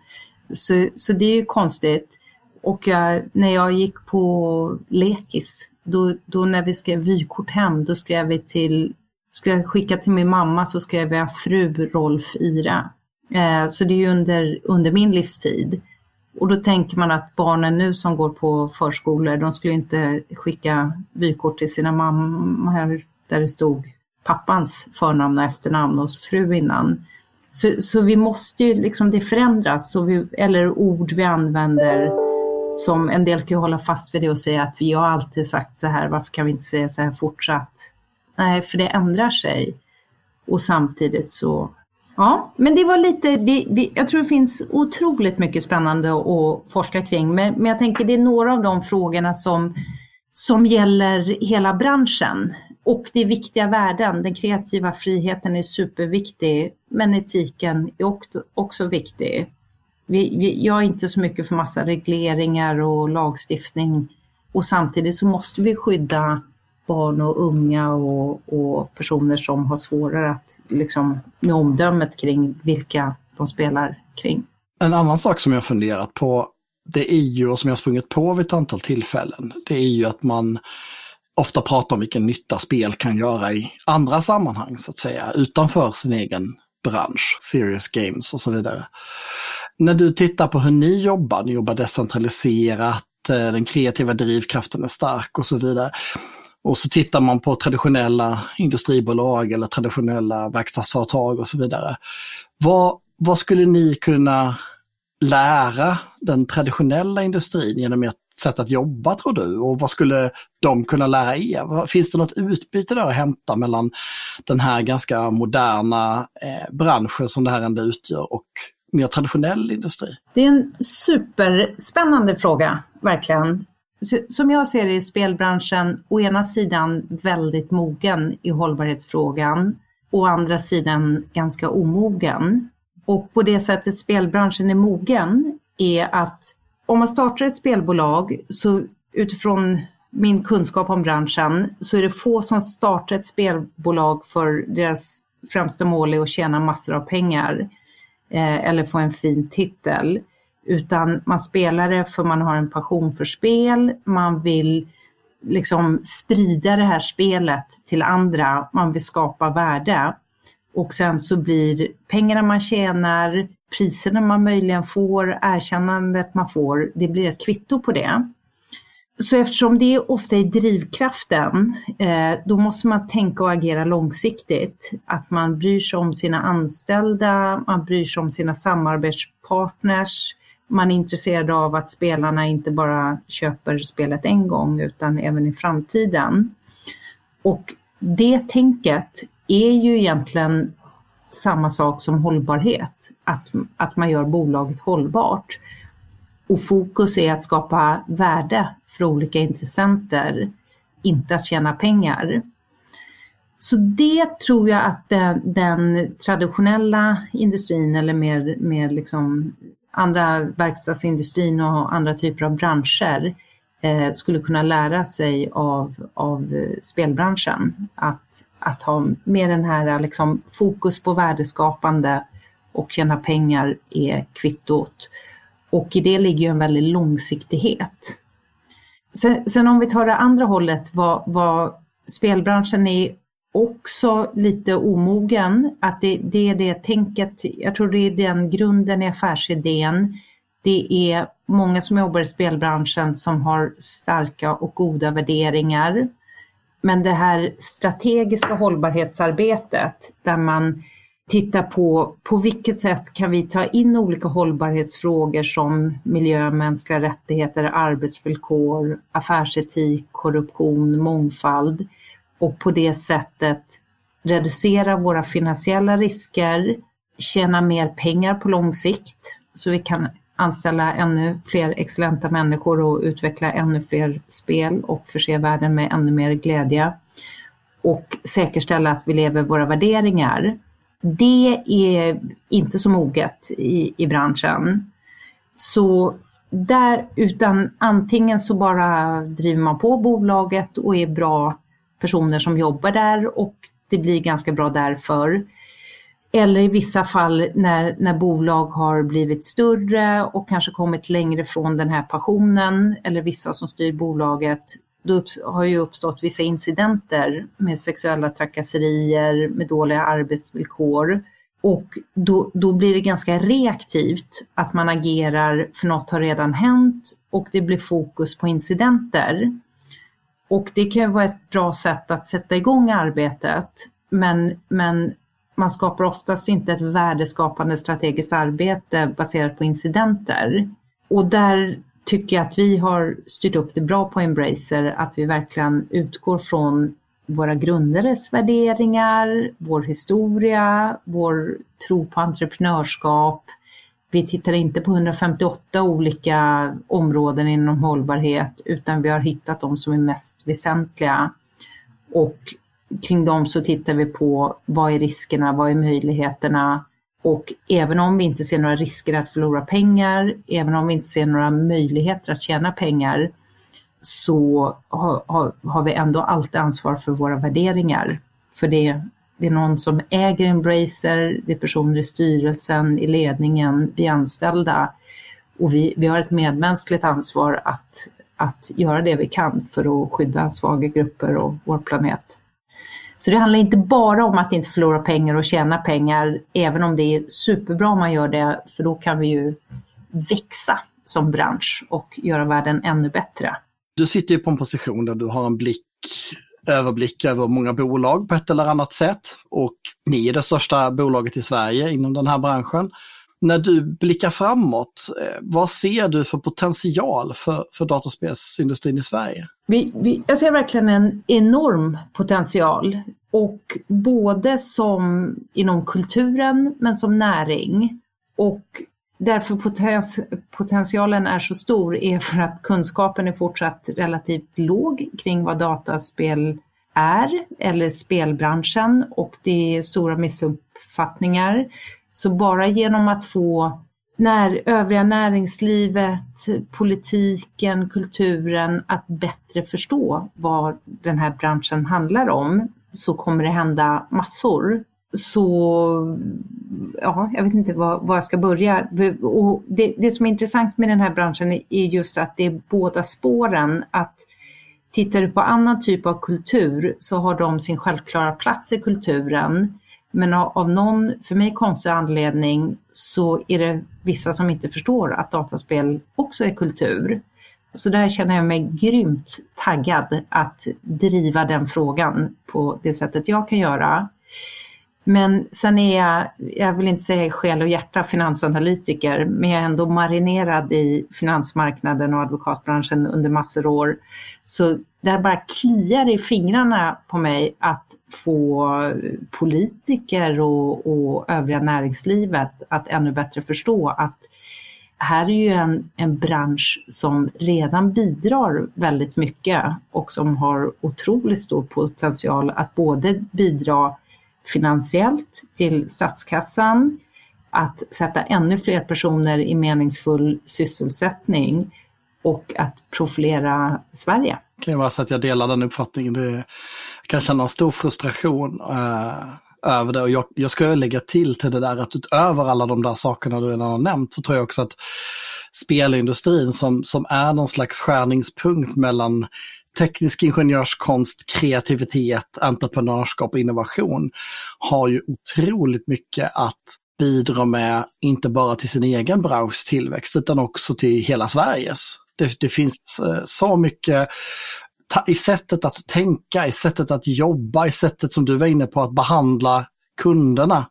Så, så det är ju konstigt. Och jag, när jag gick på lekis, då, då när vi skrev vykort hem, då skrev vi till, ska jag skicka till min mamma så skrev jag fru Rolf Ira. Eh, så det är ju under, under min livstid. Och då tänker man att barnen nu som går på förskolor, de skulle inte skicka vykort till sina mammor där det stod pappans förnamn och efternamn och fru innan. Så, så vi måste ju liksom, det förändras, så vi, eller ord vi använder som en del kan ju hålla fast vid det och säga att vi har alltid sagt så här, varför kan vi inte säga så här fortsatt? Nej, för det ändrar sig. Och samtidigt så, ja, men det var lite, det, det, jag tror det finns otroligt mycket spännande att forska kring, men, men jag tänker det är några av de frågorna som, som gäller hela branschen. Och det är viktiga värden, den kreativa friheten är superviktig, men etiken är också, viktig. Vi, vi, jag är inte så mycket för massa regleringar och lagstiftning. Och samtidigt så måste vi skydda barn och unga och, och personer som har svårare att liksom med omdömet kring vilka de spelar kring. En annan sak som jag funderat på, det är ju, och som jag sprungit på vid ett antal tillfällen, det är ju att man ofta pratar om vilken nytta spel kan göra i andra sammanhang så att säga, utanför sin egen bransch, serious games och så vidare. När du tittar på hur ni jobbar, ni jobbar decentraliserat, eh, den kreativa drivkraften är stark och så vidare. Och så tittar man på traditionella industribolag eller traditionella verkstadsföretag och så vidare. Vad, vad skulle ni kunna lära den traditionella industrin genom ert sätt att jobba tror du? Och vad skulle de kunna lära er? Finns det något utbyte där att hämta mellan den här ganska moderna eh, branschen som det här ändå utgör och mer traditionell industri? Det är en superspännande fråga, verkligen. Som jag ser det är spelbranschen å ena sidan väldigt mogen i hållbarhetsfrågan, å andra sidan ganska omogen. Och på det sättet spelbranschen är mogen är att om man startar ett spelbolag så utifrån min kunskap om branschen så är det få som startar ett spelbolag för deras främsta mål är att tjäna massor av pengar eh, eller få en fin titel. Utan man spelar det för man har en passion för spel, man vill liksom sprida det här spelet till andra, man vill skapa värde. Och sen så blir pengarna man tjänar, priserna man möjligen får, erkännandet man får, det blir ett kvitto på det. Så eftersom det ofta är drivkraften, eh, då måste man tänka och agera långsiktigt. Att man bryr sig om sina anställda, man bryr sig om sina samarbetspartners, man är intresserad av att spelarna inte bara köper spelet en gång utan även i framtiden. Och det tänket är ju egentligen samma sak som hållbarhet, att, att man gör bolaget hållbart. Och fokus är att skapa värde för olika intressenter, inte att tjäna pengar. Så det tror jag att den, den traditionella industrin eller mer, mer liksom andra verkstadsindustrin och andra typer av branscher eh, skulle kunna lära sig av, av spelbranschen. Att, att ha mer den här liksom, fokus på värdeskapande och tjäna pengar är kvittot. Och i det ligger ju en väldig långsiktighet. Sen, sen om vi tar det andra hållet, vad, vad spelbranschen är också lite omogen, att det, det, är det tänket, jag tror det är den grunden i affärsidén. Det är många som jobbar i spelbranschen som har starka och goda värderingar. Men det här strategiska hållbarhetsarbetet där man tittar på på vilket sätt kan vi ta in olika hållbarhetsfrågor som miljö, mänskliga rättigheter, arbetsvillkor, affärsetik, korruption, mångfald och på det sättet reducera våra finansiella risker, tjäna mer pengar på lång sikt så vi kan anställa ännu fler excellenta människor och utveckla ännu fler spel och förse världen med ännu mer glädje och säkerställa att vi lever våra värderingar det är inte så moget i, i branschen. Så där, utan antingen så bara driver man på bolaget och är bra personer som jobbar där och det blir ganska bra därför. Eller i vissa fall när, när bolag har blivit större och kanske kommit längre från den här passionen eller vissa som styr bolaget då har ju uppstått vissa incidenter med sexuella trakasserier, med dåliga arbetsvillkor. Och då, då blir det ganska reaktivt att man agerar för något har redan hänt och det blir fokus på incidenter. Och det kan ju vara ett bra sätt att sätta igång arbetet men, men man skapar oftast inte ett värdeskapande strategiskt arbete baserat på incidenter. Och där tycker jag att vi har styrt upp det bra på Embracer, att vi verkligen utgår från våra grundares värderingar, vår historia, vår tro på entreprenörskap. Vi tittar inte på 158 olika områden inom hållbarhet utan vi har hittat de som är mest väsentliga. Och kring dem så tittar vi på vad är riskerna, vad är möjligheterna? Och även om vi inte ser några risker att förlora pengar, även om vi inte ser några möjligheter att tjäna pengar, så har, har, har vi ändå alltid ansvar för våra värderingar. För det, det är någon som äger Embracer, det är personer i styrelsen, i ledningen, vi anställda. Och vi, vi har ett medmänskligt ansvar att, att göra det vi kan för att skydda svaga grupper och vår planet. Så det handlar inte bara om att inte förlora pengar och tjäna pengar, även om det är superbra om man gör det, för då kan vi ju växa som bransch och göra världen ännu bättre. Du sitter ju på en position där du har en blick överblick över många bolag på ett eller annat sätt och ni är det största bolaget i Sverige inom den här branschen. När du blickar framåt, eh, vad ser du för potential för, för dataspelsindustrin i Sverige? Vi, vi, jag ser verkligen en enorm potential och både som inom kulturen men som näring. Och därför potens, potentialen är så stor är för att kunskapen är fortsatt relativt låg kring vad dataspel är eller spelbranschen och det är stora missuppfattningar. Så bara genom att få när övriga näringslivet, politiken, kulturen att bättre förstå vad den här branschen handlar om så kommer det hända massor. Så ja, jag vet inte var, var jag ska börja. Och det, det som är intressant med den här branschen är just att det är båda spåren. Att tittar du på annan typ av kultur så har de sin självklara plats i kulturen. Men av någon, för mig konstig anledning, så är det vissa som inte förstår att dataspel också är kultur. Så där känner jag mig grymt taggad att driva den frågan på det sättet jag kan göra. Men sen är jag, jag vill inte säga i själ och hjärta finansanalytiker, men jag är ändå marinerad i finansmarknaden och advokatbranschen under massor av år. Så det bara kliar i fingrarna på mig att få politiker och, och övriga näringslivet att ännu bättre förstå att här är ju en, en bransch som redan bidrar väldigt mycket och som har otroligt stor potential att både bidra finansiellt till statskassan, att sätta ännu fler personer i meningsfull sysselsättning och att profilera Sverige. Det kan ju vara så att jag delar den uppfattningen. Det, jag kan känna en stor frustration eh, över det och jag, jag ska lägga till till det där att utöver alla de där sakerna du redan har nämnt så tror jag också att spelindustrin som, som är någon slags skärningspunkt mellan teknisk ingenjörskonst, kreativitet, entreprenörskap och innovation har ju otroligt mycket att bidra med, inte bara till sin egen branschs tillväxt utan också till hela Sveriges. Det, det finns eh, så mycket i sättet att tänka, i sättet att jobba, i sättet som du var inne på att behandla kunderna.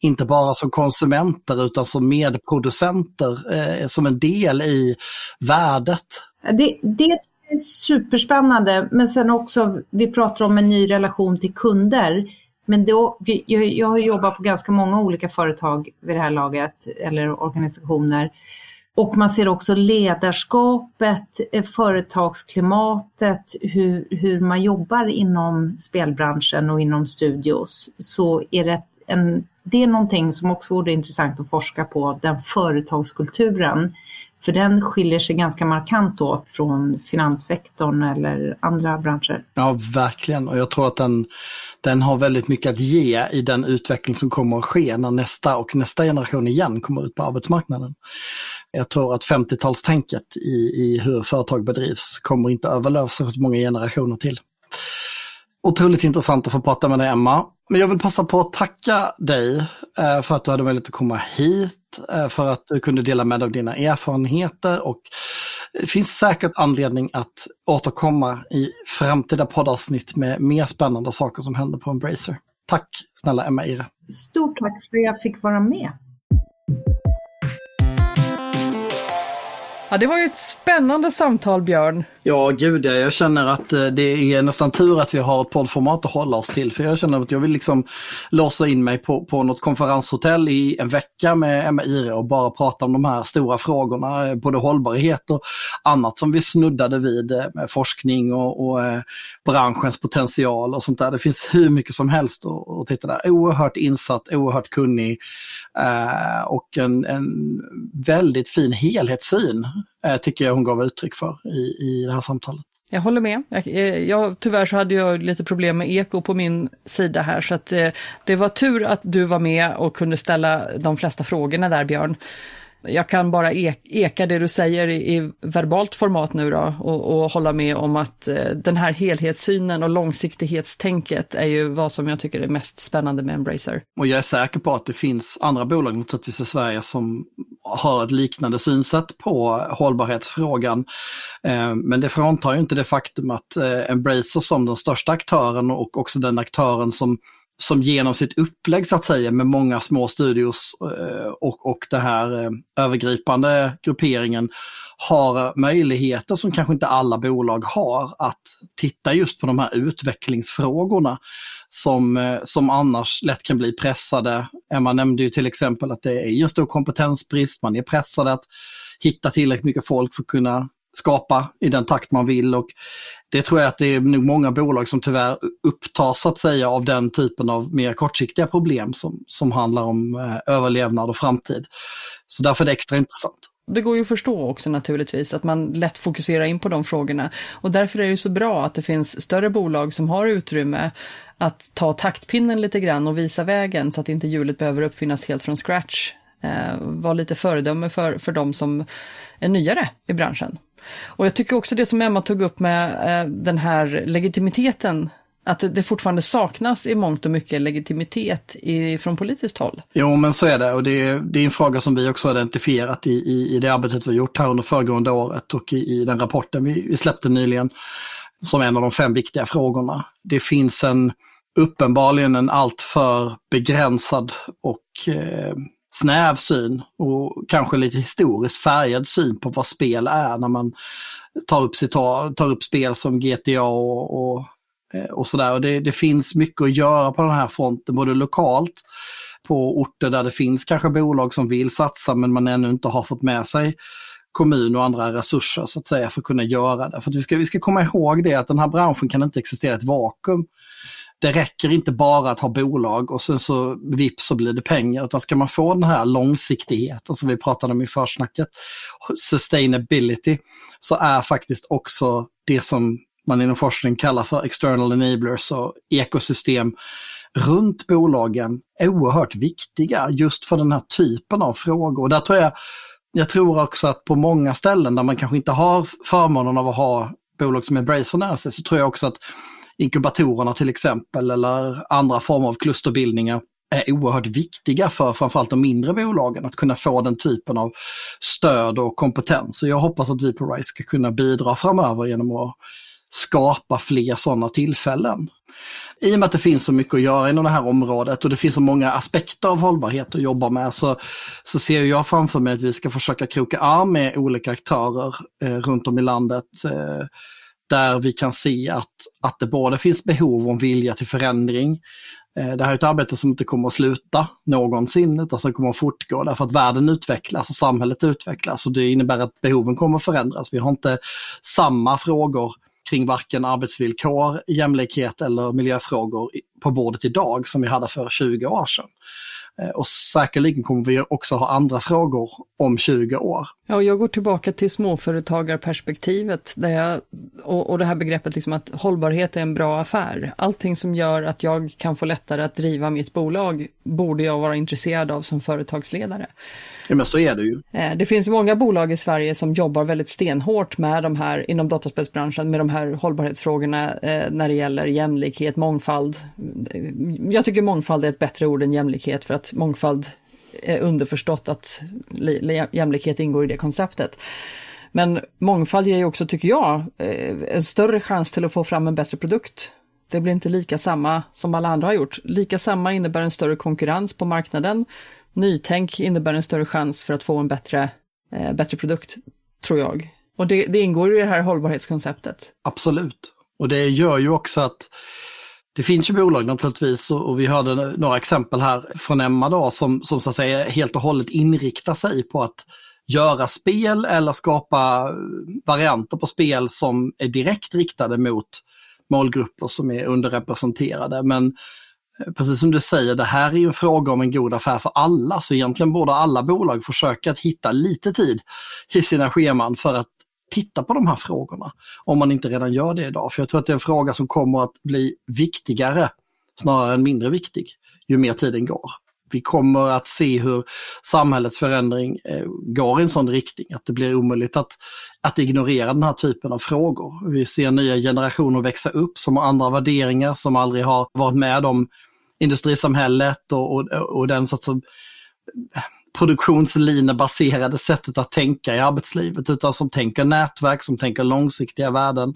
Inte bara som konsumenter utan som medproducenter, eh, som en del i värdet. Det, det är superspännande, men sen också, vi pratar om en ny relation till kunder. Men då, jag, jag har jobbat på ganska många olika företag vid det här laget, eller organisationer. Och man ser också ledarskapet, eh, företagsklimatet, hur, hur man jobbar inom spelbranschen och inom studios. Så är det, en, det är någonting som också vore intressant att forska på, den företagskulturen för den skiljer sig ganska markant åt från finanssektorn eller andra branscher. Ja, verkligen. Och jag tror att den, den har väldigt mycket att ge i den utveckling som kommer att ske när nästa och nästa generation igen kommer ut på arbetsmarknaden. Jag tror att 50-talstänket i, i hur företag bedrivs kommer inte överleva så många generationer till. Otroligt intressant att få prata med dig Emma. Men jag vill passa på att tacka dig eh, för att du hade möjlighet att komma hit, eh, för att du kunde dela med dig av dina erfarenheter och det finns säkert anledning att återkomma i framtida poddavsnitt med mer spännande saker som händer på Embracer. Tack snälla Emma Ire. Stort tack för att jag fick vara med. Ja, det var ju ett spännande samtal Björn. Ja, gud jag känner att eh, det är nästan tur att vi har ett poddformat att hålla oss till. För jag känner att jag vill liksom låsa in mig på, på något konferenshotell i en vecka med Emma Ire och bara prata om de här stora frågorna, eh, både hållbarhet och annat som vi snuddade vid eh, med forskning och, och branschens potential och sånt där. Det finns hur mycket som helst att, att titta där. Oerhört insatt, oerhört kunnig Eh, och en, en väldigt fin helhetssyn eh, tycker jag hon gav uttryck för i, i det här samtalet. Jag håller med. Jag, eh, jag, tyvärr så hade jag lite problem med eko på min sida här så att eh, det var tur att du var med och kunde ställa de flesta frågorna där Björn jag kan bara eka det du säger i, verbalt format nu då och, och hålla med om att eh, den här helhetssynen och långsiktighetstänket är ju vad som jag tycker är mest spännande med Embracer. Och jag är säker på att det finns andra bolag naturligtvis i Sverige som har ett liknande synsätt på hållbarhetsfrågan. Eh, men det fråntar ju inte det faktum att eh, Embracer som den största aktören och också den aktören som som genom sitt upplägg så att säga med många små studios eh, och, och den här eh, övergripande grupperingen har möjligheter som kanske inte alla bolag har att titta just på de här utvecklingsfrågorna som, eh, som annars lätt kan bli pressade. Emma nämnde ju till exempel att det är just stor kompetensbrist, man är pressad att hitta tillräckligt mycket folk för att kunna skapa i den takt man vill och det tror jag att det är nog många bolag som tyvärr upptas så att säga av den typen av mer kortsiktiga problem som, som handlar om eh, överlevnad och framtid. Så därför är det extra intressant. Det går ju att förstå också naturligtvis att man lätt fokuserar in på de frågorna och därför är det så bra att det finns större bolag som har utrymme att ta taktpinnen lite grann och visa vägen så att inte hjulet behöver uppfinnas helt från scratch. Eh, Var lite föredöme för, för de som är nyare i branschen. Och jag tycker också det som Emma tog upp med eh, den här legitimiteten att det fortfarande saknas i mångt och mycket legitimitet i, från politiskt håll. Jo, men så är det och det är, det är en fråga som vi också har identifierat i, i, i det arbetet vi har gjort här under föregående året och i, i den rapporten vi, vi släppte nyligen som en av de fem viktiga frågorna. Det finns en uppenbarligen en alltför begränsad och eh, snäv syn och kanske lite historiskt färgad syn på vad spel är när man tar upp, citat, tar upp spel som GTA och, och, eh, och sådär. Och det, det finns mycket att göra på den här fronten, både lokalt på orter där det finns kanske bolag som vill satsa men man ännu inte har fått med sig kommun och andra resurser så att säga för att kunna göra det. För vi, ska, vi ska komma ihåg det att den här branschen kan inte existera i ett vakuum det räcker inte bara att ha bolag och sen så vips så blir det pengar. Utan ska man få den här långsiktigheten som vi pratade om i försnacket, sustainability, så är faktiskt också det som man inom forskning kallar för external enablers och ekosystem runt bolagen oerhört viktiga just för den här typen av frågor. Och där tror jag, jag tror också att på många ställen där man kanske inte har förmånen av att ha bolag som Embracer nära sig så tror jag också att inkubatorerna till exempel eller andra former av klusterbildningar är oerhört viktiga för framförallt de mindre bolagen att kunna få den typen av stöd och kompetens. Så jag hoppas att vi på RISE ska kunna bidra framöver genom att skapa fler sådana tillfällen. I och med att det finns så mycket att göra inom det här området och det finns så många aspekter av hållbarhet att jobba med så, så ser jag framför mig att vi ska försöka kroka arm med olika aktörer eh, runt om i landet. Eh, där vi kan se att, att det både finns behov och vilja till förändring. Eh, det här är ett arbete som inte kommer att sluta någonsin utan som kommer att fortgå därför att världen utvecklas och samhället utvecklas och det innebär att behoven kommer att förändras. Vi har inte samma frågor kring varken arbetsvillkor, jämlikhet eller miljöfrågor på bordet idag som vi hade för 20 år sedan. Eh, och säkerligen kommer vi också ha andra frågor om 20 år. Ja, jag går tillbaka till småföretagarperspektivet där jag, och, och det här begreppet liksom att hållbarhet är en bra affär. Allting som gör att jag kan få lättare att driva mitt bolag borde jag vara intresserad av som företagsledare. Ja, men så är det ju. Eh, det finns många bolag i Sverige som jobbar väldigt stenhårt med de här, inom dataspelsbranschen, med de här hållbarhetsfrågorna eh, när det gäller jämlikhet, mångfald. Jag tycker mångfald är ett bättre ord än jämlikhet för att mångfald Eh, underförstått att jämlikhet ingår i det konceptet. Men mångfald ger ju också, tycker jag, eh, en större chans till att få fram en bättre produkt. Det blir inte lika samma som alla andra har gjort. Lika samma innebär en större konkurrens på marknaden. Nytänk innebär en större chans för att få en bättre, eh, bättre produkt. tror jag. Och det, det ingår i det här hållbarhetskonceptet. Absolut. Och det gör ju också att det finns ju bolag naturligtvis och vi hörde några exempel här från Emma då som, som så att säga helt och hållet inriktar sig på att göra spel eller skapa eh, varianter på spel som är direkt riktade mot målgrupper som är underrepresenterade. Men eh, precis som du säger, det här är ju en fråga om en god affär för alla, så egentligen borde alla bolag försöka att hitta lite tid i sina scheman för att titta på de här frågorna. Om man inte redan gör det idag. För jag tror att det är en fråga som kommer att bli viktigare snarare än mindre viktig ju mer tiden går. Vi kommer att se hur samhällets förändring eh, går i en sån riktning att det blir omöjligt att, att ignorera den här typen av frågor. Vi ser nya generationer växa upp som har andra värderingar, som aldrig har varit med om industrisamhället och, och, och den sorts produktionslinebaserade sättet att tänka i arbetslivet, utan som tänker nätverk, som tänker långsiktiga värden.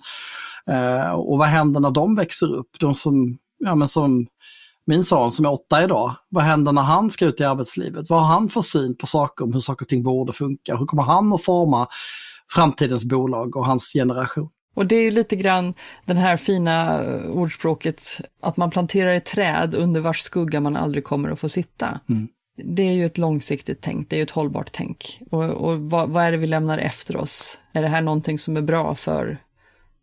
Eh, och vad händer när de växer upp? De som, ja, men som min son som är åtta idag, vad händer när han ska ut i arbetslivet? Vad har han för syn på saker, om hur saker och ting borde funka? Hur kommer han att forma framtidens bolag och hans generation? Och det är ju lite grann den här fina eh, ordspråket att man planterar ett träd under vars skugga man aldrig kommer att få sitta. Mm det är ju ett långsiktigt tänk, det är ju ett hållbart tänk. Och, och vad, vad, är det vi lämnar efter oss? Är det här någonting som är bra för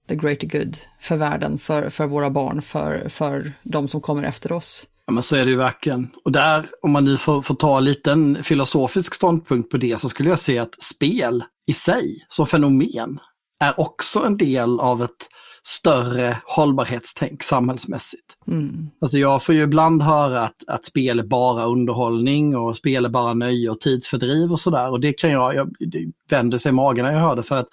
the greater good, för världen, för, för våra barn, för, för de som kommer efter oss? Ja men så är det ju verkligen. Och där, om man nu får, får ta en liten filosofisk ståndpunkt på det, så skulle jag säga att spel i sig, som fenomen, är också en del av ett större hållbarhetstänk samhällsmässigt. Mm. Alltså jag får ju ibland höra att, att spel är bara underhållning och spel är bara nöje och tidsfördriv och sådär. Och det kan jag, jag det vänder sig i magen när jag hör det för att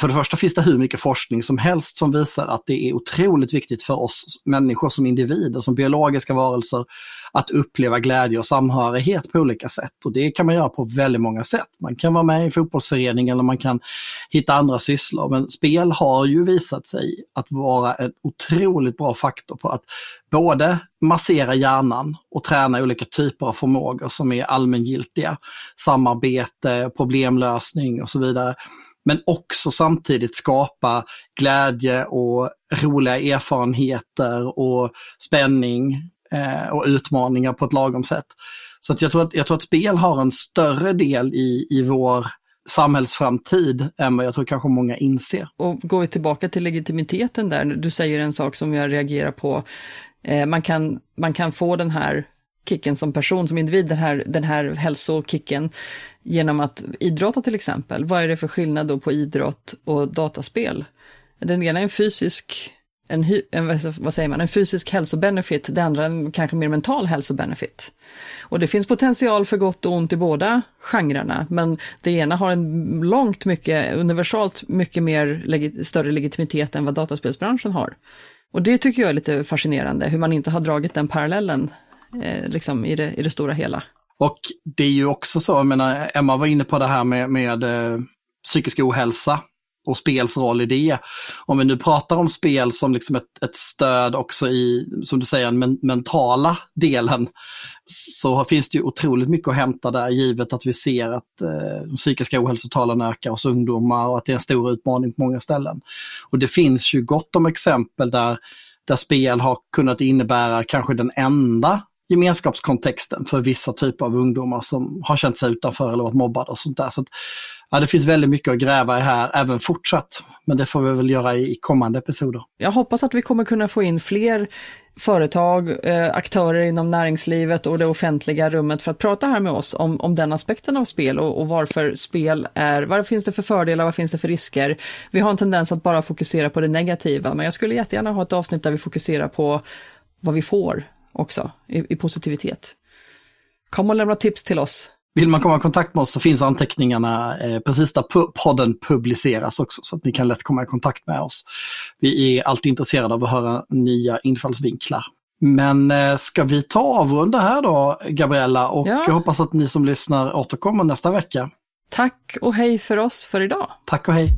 för det första finns det hur mycket forskning som helst som visar att det är otroligt viktigt för oss människor som individer, som biologiska varelser, att uppleva glädje och samhörighet på olika sätt. Och det kan man göra på väldigt många sätt. Man kan vara med i fotbollsföreningen fotbollsförening eller man kan hitta andra sysslor. Men spel har ju visat sig att vara en otroligt bra faktor på att både massera hjärnan och träna olika typer av förmågor som är allmängiltiga. Samarbete, problemlösning och så vidare men också samtidigt skapa glädje och roliga erfarenheter och spänning eh, och utmaningar på ett lagom sätt. Så att jag, tror att, jag tror att spel har en större del i, i vår samhällsframtid än vad jag tror kanske många inser. Och går vi tillbaka till legitimiteten där, du säger en sak som jag reagerar på. Eh, man, kan, man kan få den här kicken som person, som individ, den här, den här hälsokicken genom att idrotta till exempel. Vad är det för skillnad då på idrott och dataspel? Den ena är en fysisk, en, en, vad säger man, en fysisk hälsobenefit, det andra en kanske mer mental hälsobenefit. Och det finns potential för gott och ont i båda genrerna, men det ena har en långt mycket, universalt mycket mer, legi, större legitimitet än vad dataspelsbranschen har. Och det tycker jag är lite fascinerande, hur man inte har dragit den parallellen eh, liksom i det, i det stora hela. Och det är ju också så, jag menar, Emma var inne på det här med, med eh, psykisk ohälsa och spels roll i det. Om vi nu pratar om spel som liksom ett, ett stöd också i, som du säger, den mentala delen, så finns det ju otroligt mycket att hämta där, givet att vi ser att eh, de psykiska ohälsotalen ökar hos ungdomar och att det är en stor utmaning på många ställen. Och det finns ju gott om exempel där, där spel har kunnat innebära kanske den enda gemenskapskontexten för vissa typer av ungdomar som har känt sig utanför eller varit mobbade och sånt där. Så att, ja, det finns väldigt mycket att gräva i här även fortsatt. Men det får vi väl göra i kommande episoder. Jag hoppas att vi kommer kunna få in fler företag, eh, aktörer inom näringslivet och det offentliga rummet för att prata här med oss om, om den aspekten av spel och, och varför spel är, vad finns det för fördelar, vad finns det för risker? Vi har en tendens att bara fokusera på det negativa, men jag skulle jättegärna ha ett avsnitt där vi fokuserar på vad vi får också i, i positivitet. Kom och lämna tips till oss. Vill man komma i kontakt med oss så finns anteckningarna eh, precis där podden publiceras också så att ni kan lätt komma i kontakt med oss. Vi är alltid intresserade av att höra nya infallsvinklar. Men eh, ska vi ta avrunda här då, Gabriella? Och ja. jag hoppas att ni som lyssnar återkommer nästa vecka. Tack och hej för oss för idag. Tack och hej.